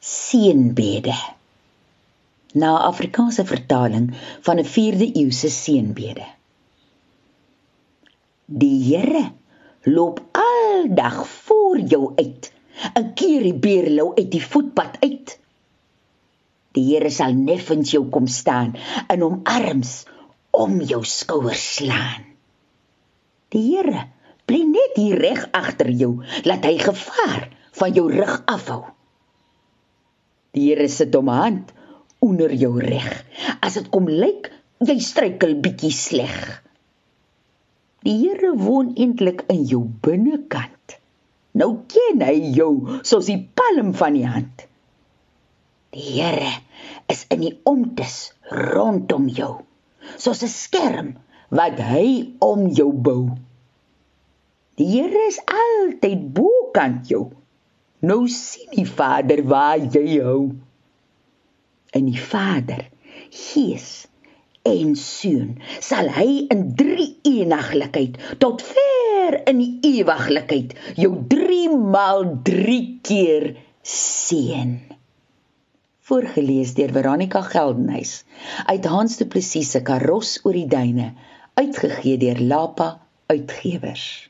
seënbede. Na Afrikaanse vertaling van 'n 4de eeuse seënbede. Die Here loop aldag voor jou uit. 'n Keer die beerlou uit die voetpad uit. Die Here sal neffens jou kom staan en hom arms om jou skouers slaan. Die Here bly net hier reg agter jou, laat hy gevaar van jou rug afhou. Die Here sit hom hand onder jou reg. As dit kom lyk jy struikel bietjie sleg. Die Here woon eintlik in jou binnekant. Nou ken hy jou soos die palm van die hand. Die Here is in die omtes rondom jou, soos 'n skerm wat hy om jou bou. Die Here is altyd bokant jou. Nou sien die Vader waar jy hou. En die Vader, Gees en Seun sal hy in drie eeniglikheid tot ver in die ewiglikheid jou 3 maal 3 keer seën. Voorgeles deur Veronica Geldenhuys uit Hans Du Plessis se Karos oor die duine uitgegee deur Lapa Uitgewers.